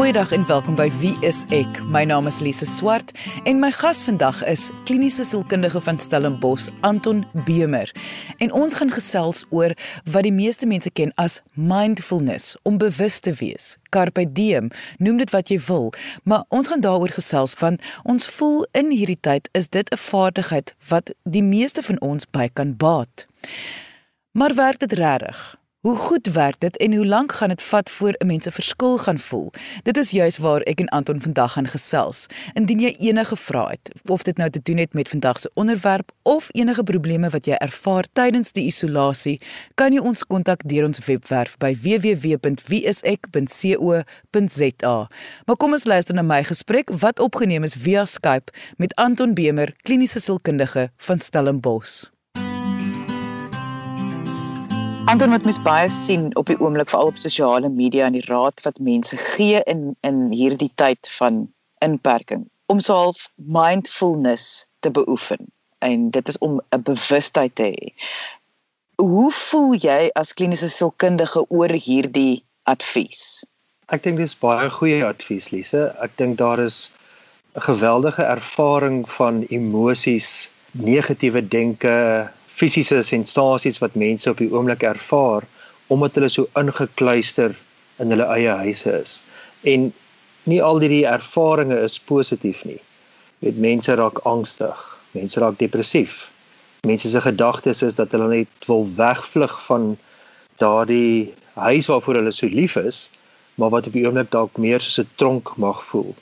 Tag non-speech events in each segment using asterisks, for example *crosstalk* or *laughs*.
Goeiedag en welkom by Wie is ek? My naam is Lise Swart en my gas vandag is kliniese sielkundige van Stellenbosch, Anton Bemer. En ons gaan gesels oor wat die meeste mense ken as mindfulness, om bewus te wees. Carpe diem, noem dit wat jy wil, maar ons gaan daaroor gesels want ons voel in hierdie tyd is dit 'n vaardigheid wat die meeste van ons by kan baat. Maar werk dit regtig? Hoe goed werk dit en hoe lank gaan dit vat voor 'n mens 'n verskil gaan voel? Dit is juis waar ek en Anton vandag gaan gesels. Indien jy enige vrae het, of dit nou te doen het met vandag se onderwerp of enige probleme wat jy ervaar tydens die isolasie, kan jy ons kontak deur ons webwerf by www.wieisek.co.za. Maar kom ons luister na my gesprek wat opgeneem is via Skype met Anton Bemer, kliniese sielkundige van Stellenbosch. Anton wat mens baie sien op die oomblik veral op sosiale media en die raad wat mense gee in in hierdie tyd van inperking om self mindfulness te beoefen en dit is om 'n bewustheid te hê. Hoe voel jy as kliniese sielkundige oor hierdie advies? Ek dink dis baie goeie advies Lise. Ek dink daar is 'n geweldige ervaring van emosies, negatiewe denke, fisiese sensasies wat mense op die oomblik ervaar omdat hulle so ingekluister in hulle eie huise is. En nie al die ervarings is positief nie. Met mense raak angstig, mense raak depressief. Mense se gedagtes is dat hulle net wil wegvlug van daardie huis waarvoor hulle so lief is, maar wat op die oomblik dalk meer soos 'n tronk mag voel.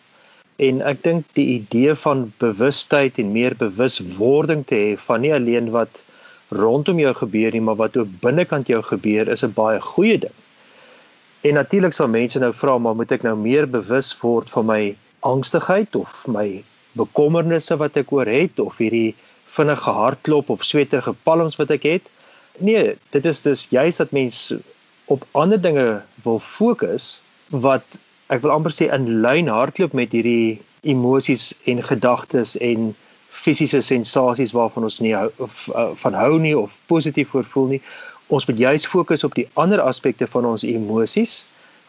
En ek dink die idee van bewustheid en meer bewuswording te hê van nie alleen wat rondom jou gebeur nie, maar wat ook binnekant jou gebeur is 'n baie goeie ding. En natuurlik sal mense nou vra, maar moet ek nou meer bewus word van my angstigheid of my bekommernisse wat ek oor het of hierdie vinnige hartklop of sweterige palms wat ek het? Nee, dit is dus juist dat mens op ander dinge wil fokus wat ek wil amper sê in lyn hardloop met hierdie emosies en gedagtes en fisiese sensasies waarvan ons nie hou of uh, van hou nie of positief voorvoel nie. Ons moet juis fokus op die ander aspekte van ons emosies,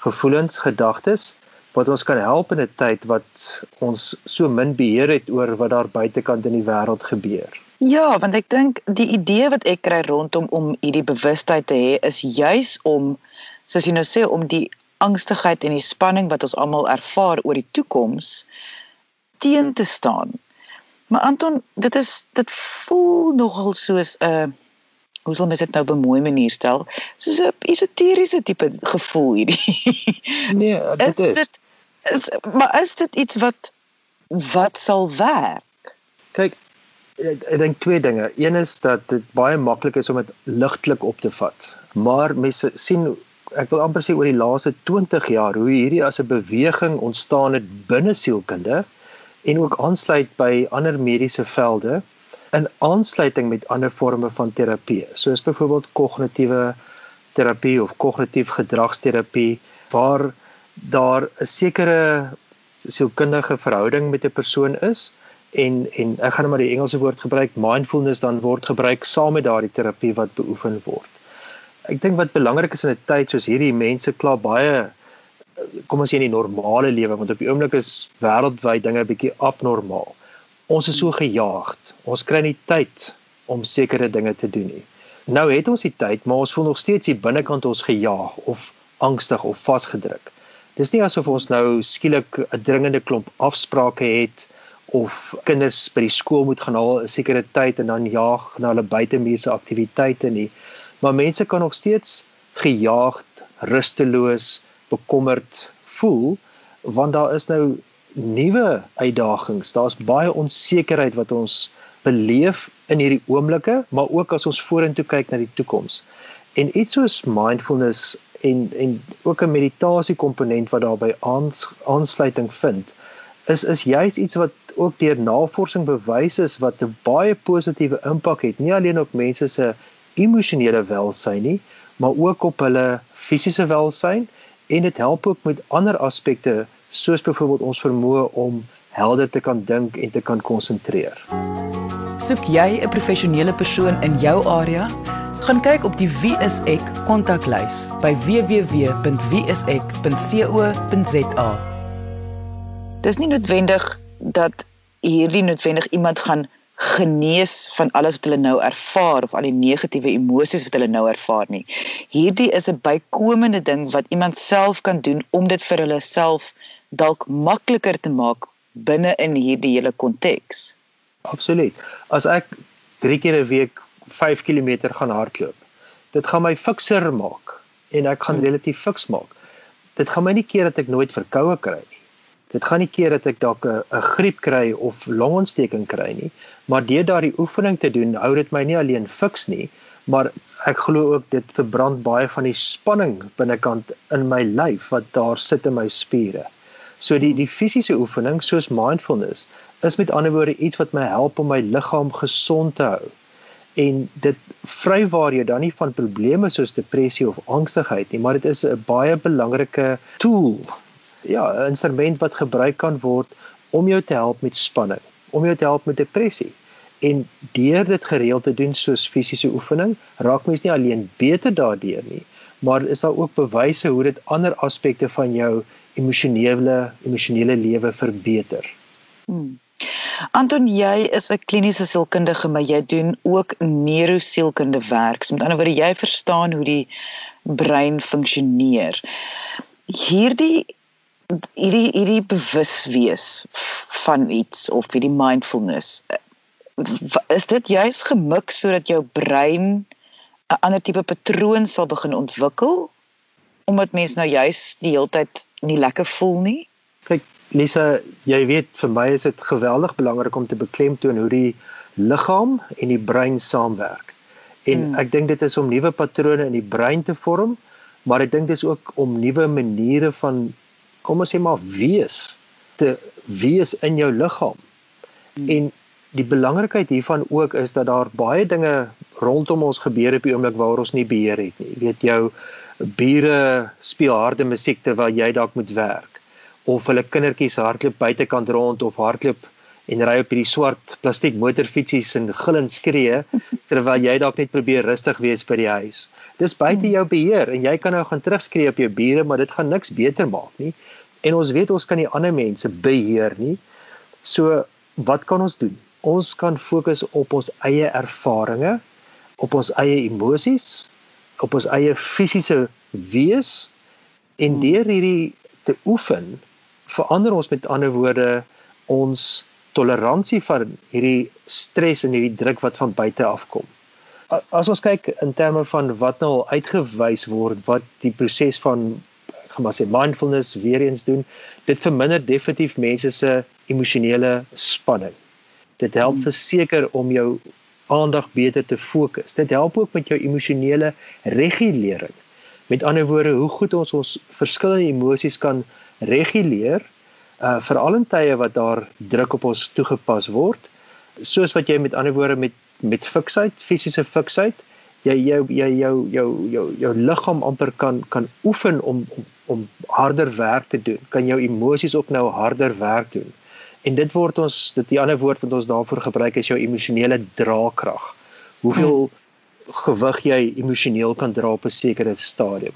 gevoelens, gedagtes wat ons kan help in 'n tyd wat ons so min beheer het oor wat daar buitekant in die wêreld gebeur. Ja, want ek dink die idee wat ek kry rondom om hierdie bewustheid te hê is juis om soos jy nou sê om die angstigheid en die spanning wat ons almal ervaar oor die toekoms teen te staan Maar Anton, dit is dit voel nogal soos 'n uh, hoe sal mens dit nou op 'n mooi manier stel? Soos 'n esoteriese tipe gevoel hierdie. *laughs* Nee, dit is. is. Dit, is maar is dit iets wat wat sal werk? Kyk, ek, ek dink twee dinge. Een is dat dit baie maklik is om dit ligtelik op te vat. Maar mense sien ek wil amper sê oor die laaste 20 jaar hoe hierdie as 'n beweging ontstaan het binne sielkunde en ook aansluit by ander mediese velde in aansluiting met ander forme van terapie soos byvoorbeeld kognitiewe terapie of kognitief gedragsterapie waar daar 'n sekere sielkundige verhouding met 'n persoon is en en ek gaan net maar die Engelse woord gebruik mindfulness dan word gebruik saam met daardie terapie wat beoefen word. Ek dink wat belangrik is in 'n tyd soos hierdie mense kla baie kom ons sê in die normale lewe want op die oomblik is wêreldwyd dinge bietjie abnormaal. Ons is so gejaagd. Ons kry nie tyd om sekere dinge te doen nie. Nou het ons die tyd, maar ons voel nog steeds hier binnekant ons gejaag of angstig of vasgedruk. Dis nie asof ons nou skielik 'n dringende klomp afsprake het of kinders by die skool moet gaan haal 'n sekere tyd en dan jaag na hulle buitemuurse aktiwiteite nie. Maar mense kan nog steeds gejaagd, rusteloos, bekommerd voel want daar is nou nuwe uitdagings. Daar's baie onsekerheid wat ons beleef in hierdie oomblikke, maar ook as ons vorentoe kyk na die toekoms. En iets soos mindfulness en en ook 'n meditasie komponent wat daarbey aans, aansluiting vind, is is juis iets wat ook deur navorsing bewys is wat 'n baie positiewe impak het, nie alleen op mense se emosionele welsyn nie, maar ook op hulle fisiese welsyn en dit help ook met ander aspekte soos byvoorbeeld ons vermoë om helder te kan dink en te kan konsentreer. Soek jy 'n professionele persoon in jou area? Gaan kyk op die Wie is ek kontaklys by www.wieisek.co.za dis nie noodwendig dat hierdie noodwendig iemand gaan genees van alles wat hulle nou ervaar of al die negatiewe emosies wat hulle nou ervaar nie. Hierdie is 'n bykomende ding wat iemand self kan doen om dit vir hulle self dalk makliker te maak binne in hierdie hele konteks. Absoluut. As ek 3 keer 'n week 5 km gaan hardloop, dit gaan my fikser maak en ek gaan hmm. relatief fiks maak. Dit gaan my nie keer dat ek nooit verkoue kry. Dit gaan nie keer dat ek dalk 'n griep kry of longontsteking kry nie, maar deur daardie oefening te doen, hou dit my nie alleen fiks nie, maar ek glo ook dit verbrand baie van die spanning binnekant in my lyf wat daar sit in my spiere. So die die fisiese oefening soos mindfulness is met ander woorde iets wat my help om my liggaam gesond te hou. En dit vrywaar jou dan nie van probleme soos depressie of angstigheid nie, maar dit is 'n baie belangrike tool ja, 'n instrument wat gebruik kan word om jou te help met spanning, om jou te help met depressie. En deur dit gereeld te doen soos fisiese oefening, raak mens nie alleen beter daardeur nie, maar is daar ook bewyse hoe dit ander aspekte van jou emosionele emosionele lewe verbeter. Hmm. Anton, jy is 'n kliniese sielkundige, maar jy doen ook neurosielkunde werk. So met ander woorde, jy verstaan hoe die brein funksioneer. Hierdie hierdie hierdie bewus wees van iets of hierdie mindfulness is dit juis gemik sodat jou brein 'n ander tipe patroon sal begin ontwikkel omdat mens nou juis die heeltyd nie lekker voel nie kyk Lisa jy weet vir my is dit geweldig belangrik om te beklemtoon hoe die liggaam en die brein saamwerk en hmm. ek dink dit is om nuwe patrone in die brein te vorm maar ek dink dis ook om nuwe maniere van kom ons sê maar wees te wees in jou liggaam. Hmm. En die belangrikheid hiervan ook is dat daar baie dinge rondom ons gebeur op die oomblik waar ons nie beheer het nie. Jy weet jou bure speel harde musiek terwyl jy dalk moet werk of hulle kindertjies hardloop buitekant rond of hardloop en ry op hierdie swart plastiek motorfietsies en gil en skree *laughs* terwyl jy dalk net probeer rustig wees by die huis. Dis buite hmm. jou beheer en jy kan nou gaan terugskree op jou bure, maar dit gaan niks beter maak nie. En ons weet ons kan nie ander mense beheer nie. So wat kan ons doen? Ons kan fokus op ons eie ervarings, op ons eie emosies, op ons eie fisiese wees en hmm. deur hierdie te oefen verander ons met ander woorde ons toleransie vir hierdie stres en hierdie druk wat van buite afkom. As ons kyk in terme van wat nou al uitgewys word wat die proses van gaan maar sê mindfulness weer eens doen, dit verminder definitief mense se emosionele spanning. Dit help hmm. verseker om jou aandag beter te fokus. Dit help ook met jou emosionele regulering. Met ander woorde, hoe goed ons ons verskillende emosies kan reguleer, uh veral in tye wat daar druk op ons toegepas word, soos wat jy met ander woorde met met fiksheid, fisiese fiksheid, jy jou jy jou jou jou jou liggaam amper kan kan oefen om om om harder werk te doen. Kan jou emosies ook nou harder werk doen. En dit word ons dit die ander woord wat ons daarvoor gebruik is jou emosionele draagkrag. Hoeveel hmm. gewig jy emosioneel kan dra op 'n sekere stadium.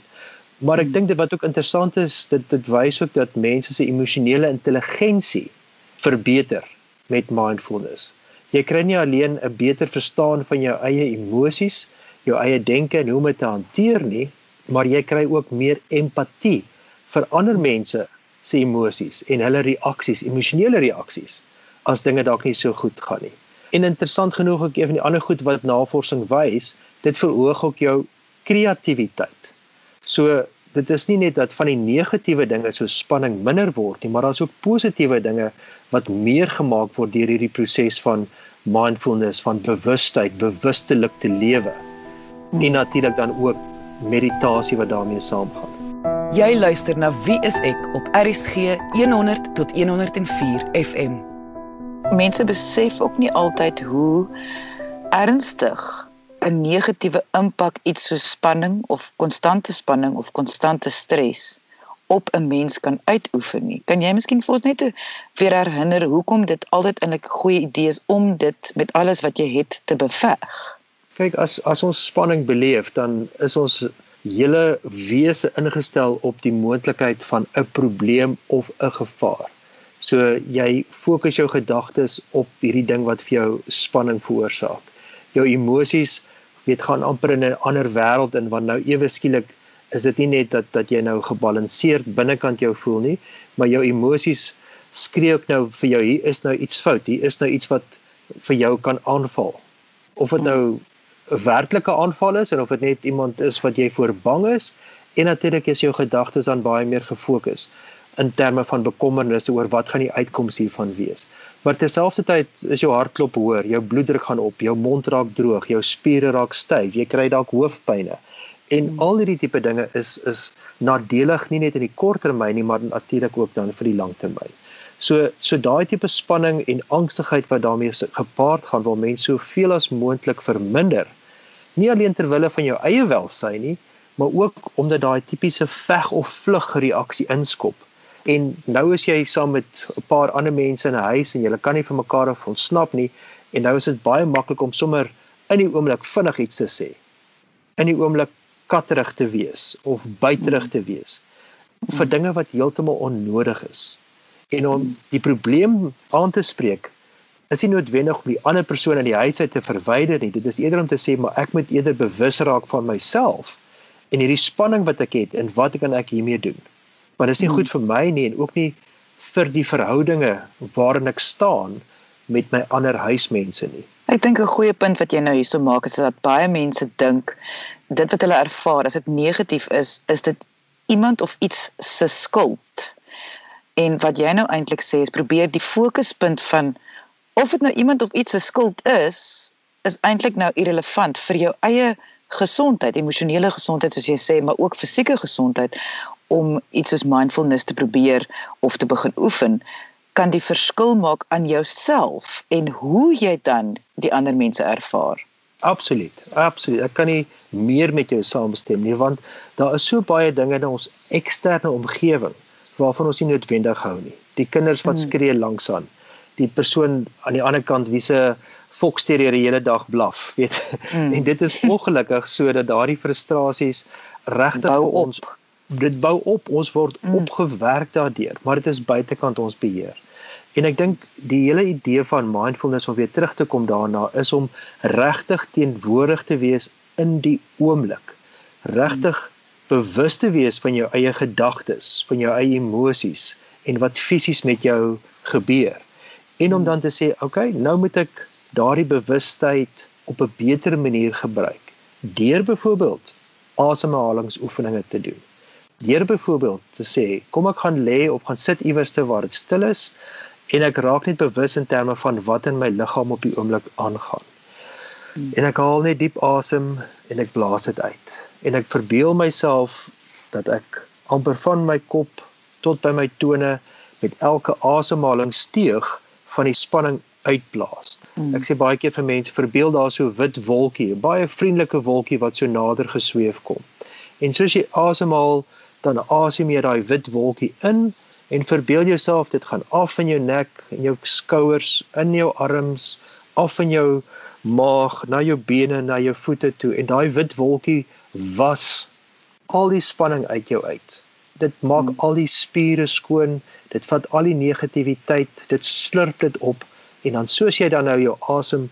Maar ek hmm. dink dit wat ook interessant is, dit dit wys ook dat mense se emosionele intelligensie verbeter met mindfulness. Jy kry nie alleen 'n beter verstaan van jou eie emosies, jou eie denke en hoe om dit te hanteer nie, maar jy kry ook meer empatie vir ander mense se emosies en hulle reaksies, emosionele reaksies as dinge dalk nie so goed gaan nie. En interessant genoeg ook een van die ander goed wat navorsing wys, dit verhoog ook jou kreatiwiteit. So dit is nie net dat van die negatiewe dinge so spanning minder word nie, maar daar's ook positiewe dinge wat meer gemaak word deur hierdie proses van mindfulness, van bewustheid, bewustelik te lewe en natuurlik dan ook meditasie wat daarmee saamgaan. Jy luister na Wie is ek op RSG 100 tot 104 FM. Mense besef ook nie altyd hoe ernstig 'n negatiewe impak iets so spanning of konstante spanning of konstante stres op 'n mens kan uitoefen nie. Kan jy miskien vir ons net weer herinner hoekom dit altyd 'n goeie idee is om dit met alles wat jy het te beveg? kyk as as ons spanning beleef dan is ons hele wese ingestel op die moontlikheid van 'n probleem of 'n gevaar. So jy fokus jou gedagtes op hierdie ding wat vir jou spanning veroorsaak. Jou emosies weet gaan amper in 'n ander wêreld in want nou ewe skielik is dit nie net dat dat jy nou gebalanseerd binnekant jou voel nie, maar jou emosies skree ook nou vir jou hier is nou iets fout, hier is nou iets wat vir jou kan aanval. Of dit nou 'n werklike aanval is en of dit net iemand is wat jy voor bang is en natuurlik is jou gedagtes dan baie meer gefokus in terme van bekommernisse oor wat gaan die uitkoms hiervan wees. Maar terselfdertyd is jou hartklop hoër, jou bloeddruk gaan op, jou mond raak droog, jou spiere raak styf, jy kry dalk hoofpynne. En al hierdie tipe dinge is is nadelig nie net in die kort termyn nie, maar natuurlik ook dan vir die lang termyn. So so daai tipe spanning en angstigheid wat daarmee gepaard gaan, wil mense soveel as moontlik verminder. Nie alleen ter wille van jou eie welsyn nie, maar ook omdat daai tipiese veg of vlug reaksie inskop. En nou is jy saam met 'n paar ander mense in 'n huis en julle kan nie vir mekaar af ontsnap nie en nou is dit baie maklik om sommer in die oomblik vinnig iets te sê. In die oomblik katterig te wees of buiterig te wees vir dinge wat heeltemal onnodig is. En om die probleem aan te spreek is nie noodwendig om die ander persoon uit die huis uit te verwyder nie. Dit is eerder om te sê maar ek moet eerder bewus raak van myself en hierdie spanning wat ek het en wat kan ek hiermee doen? Want dit is nie hmm. goed vir my nie en ook nie vir die verhoudinge waarin ek staan met my ander huismense nie. Ek dink 'n goeie punt wat jy nou hierso maak is dat baie mense dink dit wat hulle ervaar as dit negatief is, is dit iemand of iets se skuld. En wat jy nou eintlik sê is probeer die fokuspunt van of dit nou iemand of iets se skuld is, is eintlik nou irrelevant vir jou eie gesondheid, emosionele gesondheid soos jy sê, maar ook fisieke gesondheid om iets soos mindfulness te probeer of te begin oefen kan die verskil maak aan jouself en hoe jy dan die ander mense ervaar. Absoluut. Absoluut. Ek kan nie meer met jou saamstem nie want daar is so baie dinge in ons eksterne omgewing waarvan ons nie noodwendig hou nie. Die kinders wat hmm. skree langs aan. Die persoon aan die ander kant wie se foksterrier die hele dag blaf, weet. Mm. *laughs* En dit is ongelukkig sodat daardie frustrasies regtig vir ons dit bou op, ons word mm. opgewerk daardeur, maar dit is buitekant ons beheer. En ek dink die hele idee van mindfulness om weer terug te kom daarna is om regtig teenwoordig te wees in die oomblik. Regtig mm. bewus te wees van jou eie gedagtes, van jou eie emosies en wat fisies met jou gebeur. En om mm. dan te sê, "Oké, okay, nou moet ek daardie bewustheid op 'n beter manier gebruik deur byvoorbeeld asemhalingsoefeninge te doen. Deur byvoorbeeld te sê, kom ek gaan lê of gaan sit iewers waar dit stil is en ek raak net bewus in terme van wat in my liggaam op die oomblik aangaan. Hmm. En ek haal net diep asem en ek blaas dit uit. En ek verbeel myself dat ek amper van my kop tot by my tone met elke asemhalingsteug van die spanning uitblaas. Mm. Ek sê baie keer vir mense verbeel daar so wit wolkie, 'n baie vriendelike wolkie wat so nader gesweef kom. En soos jy asemhaal, dan asem jy daai wit wolkie in en verbeel jouself dit gaan af in jou nek en jou skouers, in jou arms, af in jou maag, na jou bene, na jou voete toe en daai wit wolkie was al die spanning uit jou uit. Dit maak mm. al die spiere skoon, dit vat al die negativiteit, dit slurp dit op en dan soos jy dan nou jou asem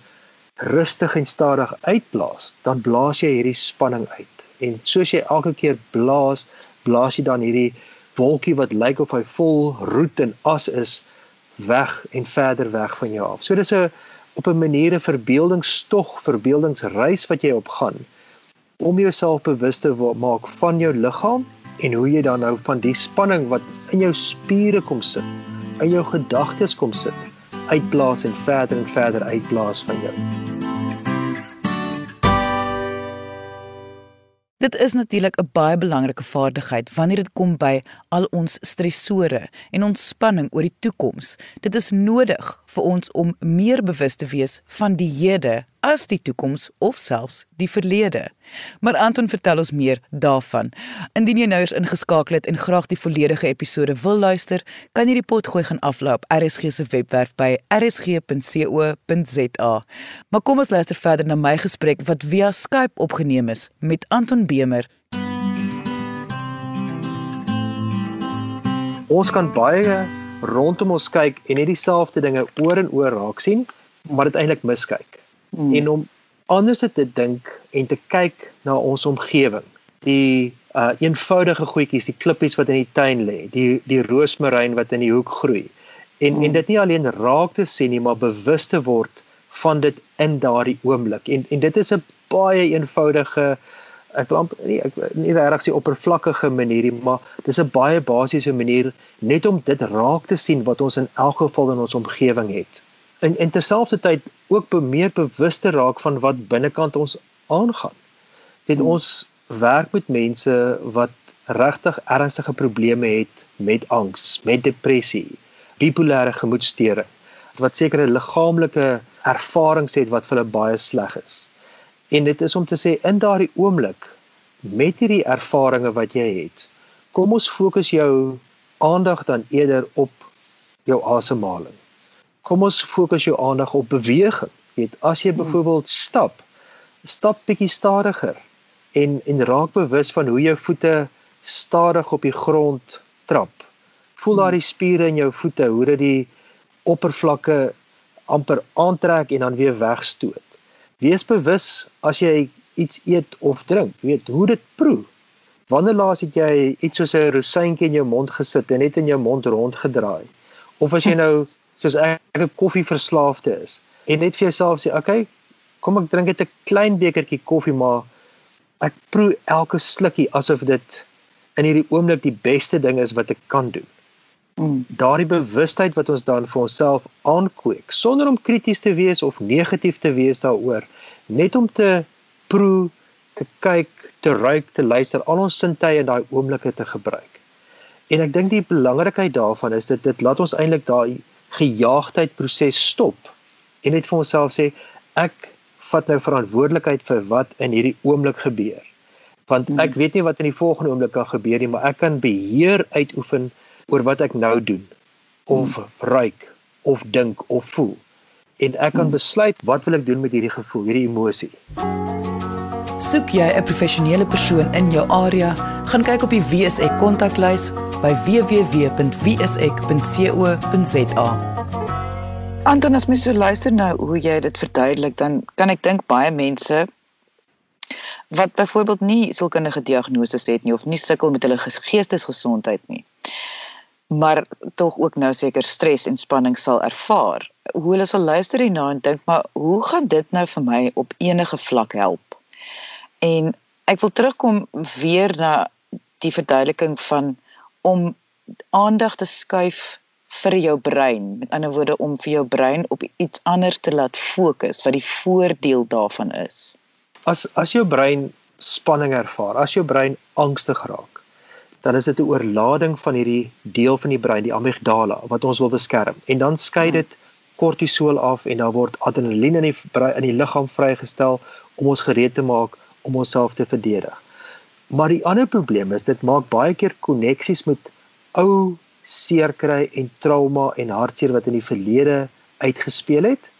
rustig en stadig uitblaas, dan blaas jy hierdie spanning uit. En soos jy elke keer blaas, blaas jy dan hierdie wolkie wat lyk of hy vol roet en as is weg en verder weg van jou af. So dis 'n op 'n manier 'n verbeeldingstog, verbeeldingsreis wat jy op gaan om jouself bewus te maak van jou liggaam en hoe jy dan nou van die spanning wat in jou spiere kom sit, in jou gedagtes kom sit, uitblaas en verder en verder uitblaas van jou. Dit is natuurlik 'n baie belangrike vaardigheid wanneer dit kom by al ons stresore en ons spanning oor die toekoms. Dit is nodig vir ons om meer bewus te wees van die hede as die toekoms of selfs die verlede. Maar Anton vertel ons meer daarvan. Indien jy nou eens ingeskakel het en graag die volledige episode wil luister, kan jy die pot gooi gaan aflaai op RSG se webwerf by rsg.co.za. Maar kom ons luister verder na my gesprek wat via Skype opgeneem is met Anton Bemer. Ons kan baie rondom ons kyk en net dieselfde dinge oor en oor raak sien, maar dit eintlik miskyk. Mm. En om anders te dink en te kyk na ons omgewing. Die uh eenvoudige goedjies, die klippies wat in die tuin lê, die die roosmaryn wat in die hoek groei. En mm. en dit nie alleen raak te sien nie, maar bewus te word van dit in daardie oomblik. En en dit is 'n baie eenvoudige ek wil amper nie ek nie regtig sê oppervlakkige manier nie, maar dis 'n baie basiese manier net om dit raak te sien wat ons in elk geval in ons omgewing het. En en terselfdertyd ook be meer bewus te raak van wat binnekant ons aangaan. Dit hmm. ons werk met mense wat regtig ernstige probleme het met angs, met depressie, bipolêre gemoedstoornis wat sekere liggaamlike ervarings het wat vir hulle baie sleg is. En dit is om te sê in daardie oomblik met hierdie ervarings wat jy het, kom ons fokus jou aandag dan eerder op jou asemhaling. Kom ons fokus jou aandag op beweging. Jy weet, as jy byvoorbeeld stap, stap bietjie stadiger en en raak bewus van hoe jou voete stadig op die grond trap. Voel daardie spiere in jou voete, hoe dit die oppervlakke amper aantrek en dan weer wegstoot wees bewus as jy iets eet of drink, weet hoe dit proe. Wanneer laas het jy iets soos 'n rosientjie in jou mond gesit en net in jou mond rondgedraai? Of as jy *laughs* nou soos ek 'n koffieverslaafde is en net vir jouself sê, "Oké, okay, kom ek drink net 'n klein bekertjie koffie, maar ek proe elke slukkie asof dit in hierdie oomblik die beste ding is wat ek kan doen." Mm. Daardie bewustheid wat ons dan vir onsself aankweek sonder om krities te wees of negatief te wees daaroor, net om te proe, te kyk, te ruik, te luister, al ons sintuie in daai oomblikke te gebruik. En ek dink die belangrikheid daarvan is dit dit laat ons eintlik daai gejaagdheid proses stop en net vir onsself sê ek vat nou verantwoordelikheid vir wat in hierdie oomblik gebeur. Want ek weet nie wat in die volgende oomblik kan gebeur nie, maar ek kan beheer uitoefen oor wat ek nou doen of hmm. ruik of dink of voel en ek kan hmm. besluit wat wil ek doen met hierdie gevoel, hierdie emosie. Soek jy 'n professionele persoon in jou area, gaan kyk op die WSE kontaklys by www.wse.co.za. Anton, as mens so luister nou hoe jy dit verduidelik, dan kan ek dink baie mense wat byvoorbeeld nie sielkundige diagnoses het nie of nie sukkel met hulle geestesgesondheid nie maar tog ook nou seker stres en spanning sal ervaar. Hoe hulle sal luister hierna en dink maar hoe gaan dit nou vir my op enige vlak help? En ek wil terugkom weer na die verduideliking van om aandag te skuif vir jou brein. Met ander woorde om vir jou brein op iets anders te laat fokus wat die voordeel daarvan is. As as jou brein spanning ervaar, as jou brein angstig raak, dan is dit 'n oorlading van hierdie deel van die brein, die amygdala wat ons wil beskerm. En dan skei hmm. dit kortisol af en dan word adrenalien in die brein, in die liggaam vrygestel om ons gereed te maak om onsself te verdedig. Maar die ander probleem is dit maak baie keer koneksies met ou seerkry en trauma en hartseer wat in die verlede uitgespeel het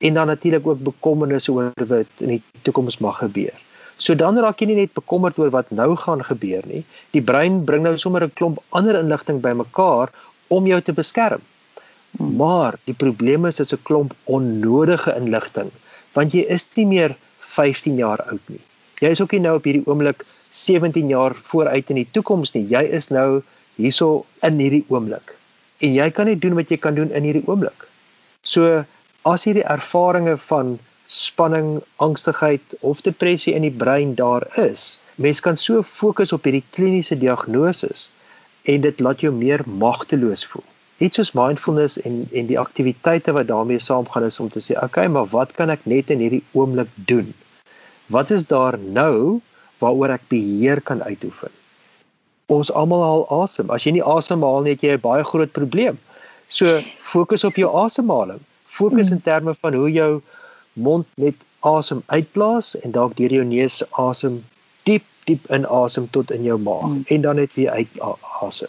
en dan natuurlik ook bekommernisse oor wat in die toekoms mag gebeur. So dan raak jy nie net bekommerd oor wat nou gaan gebeur nie. Die brein bring nou sommer 'n klomp ander inligting bymekaar om jou te beskerm. Maar die probleem is dis 'n klomp onnodige inligting want jy is nie meer 15 jaar oud nie. Jy is ook nie nou op hierdie oomblik 17 jaar vooruit in die toekoms nie. Jy is nou hierso in hierdie oomblik. En jy kan net doen wat jy kan doen in hierdie oomblik. So as hierdie ervarings van spanning, angstigheid of depressie in die brein daar is. Mens kan so fokus op hierdie kliniese diagnoses en dit laat jou meer magteloos voel. Iets soos mindfulness en en die aktiwiteite wat daarmee saamgaan is om te sê, "Oké, okay, maar wat kan ek net in hierdie oomblik doen? Wat is daar nou waaroor ek beheer kan uitoefen?" Ons almal haal asem. As jy nie asemhaal nie, het jy 'n baie groot probleem. So, fokus op jou asemhaling. Fokus mm. in terme van hoe jou mond net asem uitblaas en dalk deur jou neus asem diep diep inasem tot in jou maag mm. en dan net weer uitasem.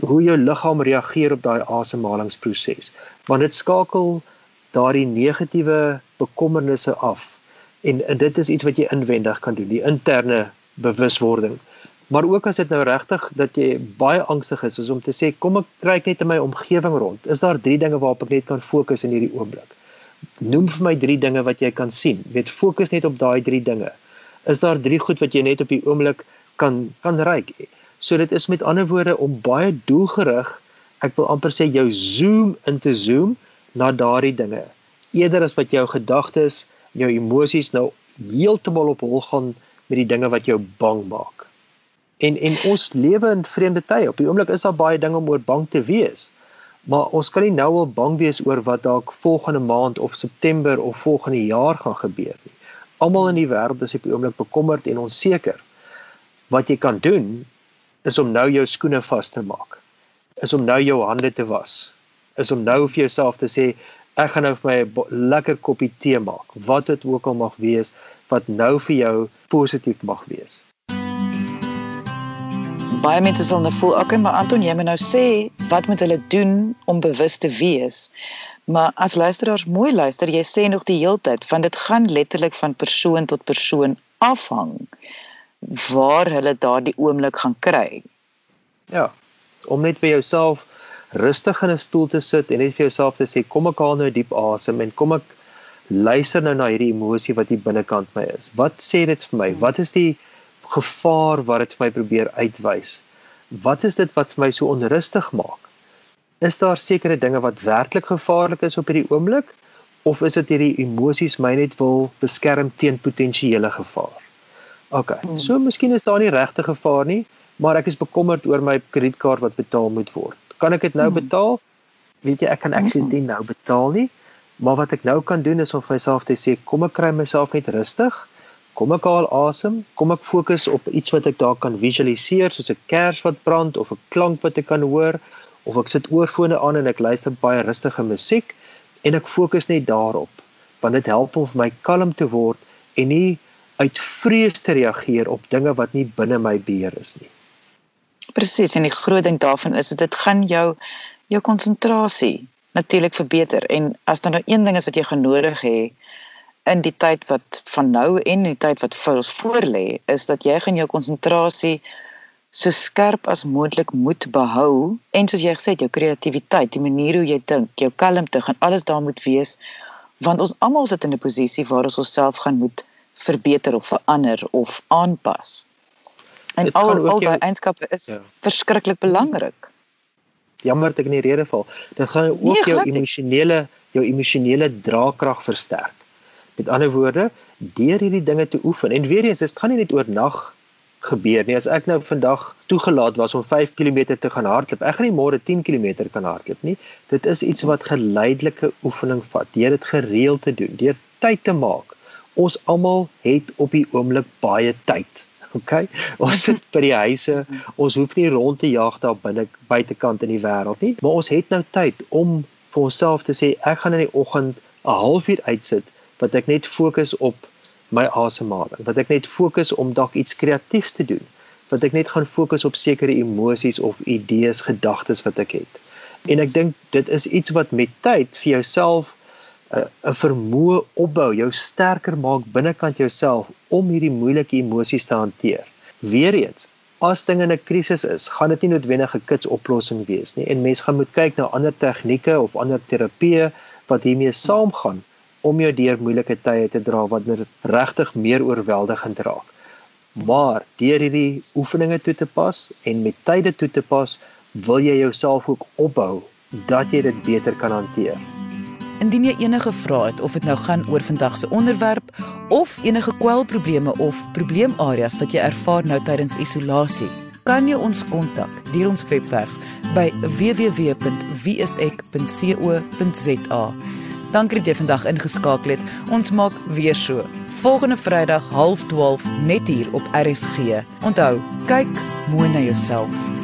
Hoe jou liggaam reageer op daai asemhalingsproses. Want dit skakel daardie negatiewe bekommernisse af. En, en dit is iets wat jy inwendig kan doen, die interne bewuswording Maar ook as dit nou regtig dat jy baie angstig is, is om te sê kom ek kyk net in my omgewing rond. Is daar drie dinge waarop ek net kan fokus in hierdie oomblik? Noem vir my drie dinge wat jy kan sien. Weet fokus net op daai drie dinge. Is daar drie goed wat jy net op die oomblik kan kan ryk? So dit is met ander woorde om baie doelgerig, ek wil amper sê jou zoom in te zoom na daardie dinge. Eerder as wat jou gedagtes, jou emosies nou heeltemal op hol gaan met die dinge wat jou bang maak. En en ons lewe in vreemde tye. Op die oomblik is daar baie dinge om oor bang te wees. Maar ons kan nie nou al bang wees oor wat dalk volgende maand of September of volgende jaar gaan gebeur nie. Almal in die wêreld is op die oomblik bekommerd en onseker. Wat jy kan doen is om nou jou skoene vas te maak. Is om nou jou hande te was. Is om nou vir jouself te sê ek gaan nou vir my 'n lekker koppie tee maak. Wat dit ook al mag wees wat nou vir jou positief mag wees baie mense sal nou voel, okay, maar Anton, jy moet nou sê wat moet hulle doen om bewus te wees? Maar as luisteraars mooi luister, jy sê nog die hele tyd want dit gaan letterlik van persoon tot persoon afhang waar hulle daardie oomblik gaan kry. Ja. Om net by jouself rustig in 'n stoel te sit en net vir jouself te sê kom ek haal nou diep asem en kom ek luister nou na hierdie emosie wat hier binnekant my is. Wat sê dit vir my? Wat is die gevaar wat dit vir my probeer uitwys. Wat is dit wat my so onrustig maak? Is daar sekere dinge wat werklik gevaarlik is op hierdie oomblik of is dit hierdie emosies my net wil beskerm teen potensiële gevaar? OK. Hmm. So miskien is daar nie regte gevaar nie, maar ek is bekommerd oor my kredietkaart wat betaal moet word. Kan ek dit nou hmm. betaal? Weet jy, ek kan actually dit nou betaal nie. Maar wat ek nou kan doen is om vir myself te sê, kom ek kry myself net rustig Kom ek haal asem, kom ek fokus op iets wat ek daar kan visualiseer soos 'n kers wat brand of 'n klank wat ek kan hoor of ek sit oorfone aan en ek luister baie rustige musiek en ek fokus net daarop want dit help om vir my kalm te word en nie uit vrees te reageer op dinge wat nie binne my beheer is nie. Presies en die groot ding daarvan is dit gaan jou jou konsentrasie natuurlik verbeter. En as daar nou een ding is wat jy genodig het in die tyd wat van nou en die tyd wat vir ons voorlê is dat jy gaan jou konsentrasie so skerp as moontlik moet behou. En soos jy gesê het jou kreatiwiteit, die manier hoe jy dink, jou kalmte gaan alles daar moet wees. Want ons almal sit in 'n posisie waar ons onsself gaan moet verbeter of verander of aanpas. En al al daai eienskappe is ja. verskriklik belangrik. Jammer dat ek in die rede val. Dit gaan ook nee, jou emosionele jou emosionele draagkrag versterk. Met ander woorde, deur hierdie dinge te oefen en weer eens, dit gaan nie net oor nag gebeur nie. As ek nou vandag toegelaat was om 5 km te gaan hardloop, ek gaan nie môre 10 km kan hardloop nie. Dit is iets wat geleidelike oefening vat. Deur dit gereeld te doen, deur tyd te maak. Ons almal het op die oomblik baie tyd. OK. Ons sit by die huise. Ons hoef nie rond te jag daar binne buitekant in die wêreld nie, maar ons het nou tyd om vir onsself te sê ek gaan in die oggend 'n halfuur uitsit wat ek net fokus op my asemhaling, wat ek net fokus om dalk iets kreatiefs te doen, wat ek net gaan fokus op sekere emosies of idees, gedagtes wat ek het. En ek dink dit is iets wat met tyd vir jouself 'n vermoë opbou, jou sterker maak binnekant jouself om hierdie moeilike emosies te hanteer. Weereens, as dinge in 'n krisis is, gaan dit nie noodwendig 'n kitsoplossing wees nie en mens gaan moet kyk na ander tegnieke of ander terapieë wat hiermee saamgaan om jou deur moeilike tye te dra wat dit regtig meer oorweldigend raak. Maar deur hierdie oefeninge toe te pas en met tye toe te pas, wil jy jouself ook opbou dat jy dit beter kan hanteer. Indien jy enige vrae het of dit nou gaan oor vandag se onderwerp of enige kwelprobleme of probleemareas wat jy ervaar nou tydens isolasie, kan jy ons kontak deur ons webwerf by www.wieisek.co.za. Dankie dat jy vandag ingeskakel het. Ons maak weer so. Volgende Vrydag 12:30 net hier op RSG. Onthou, kyk mooi na jouself.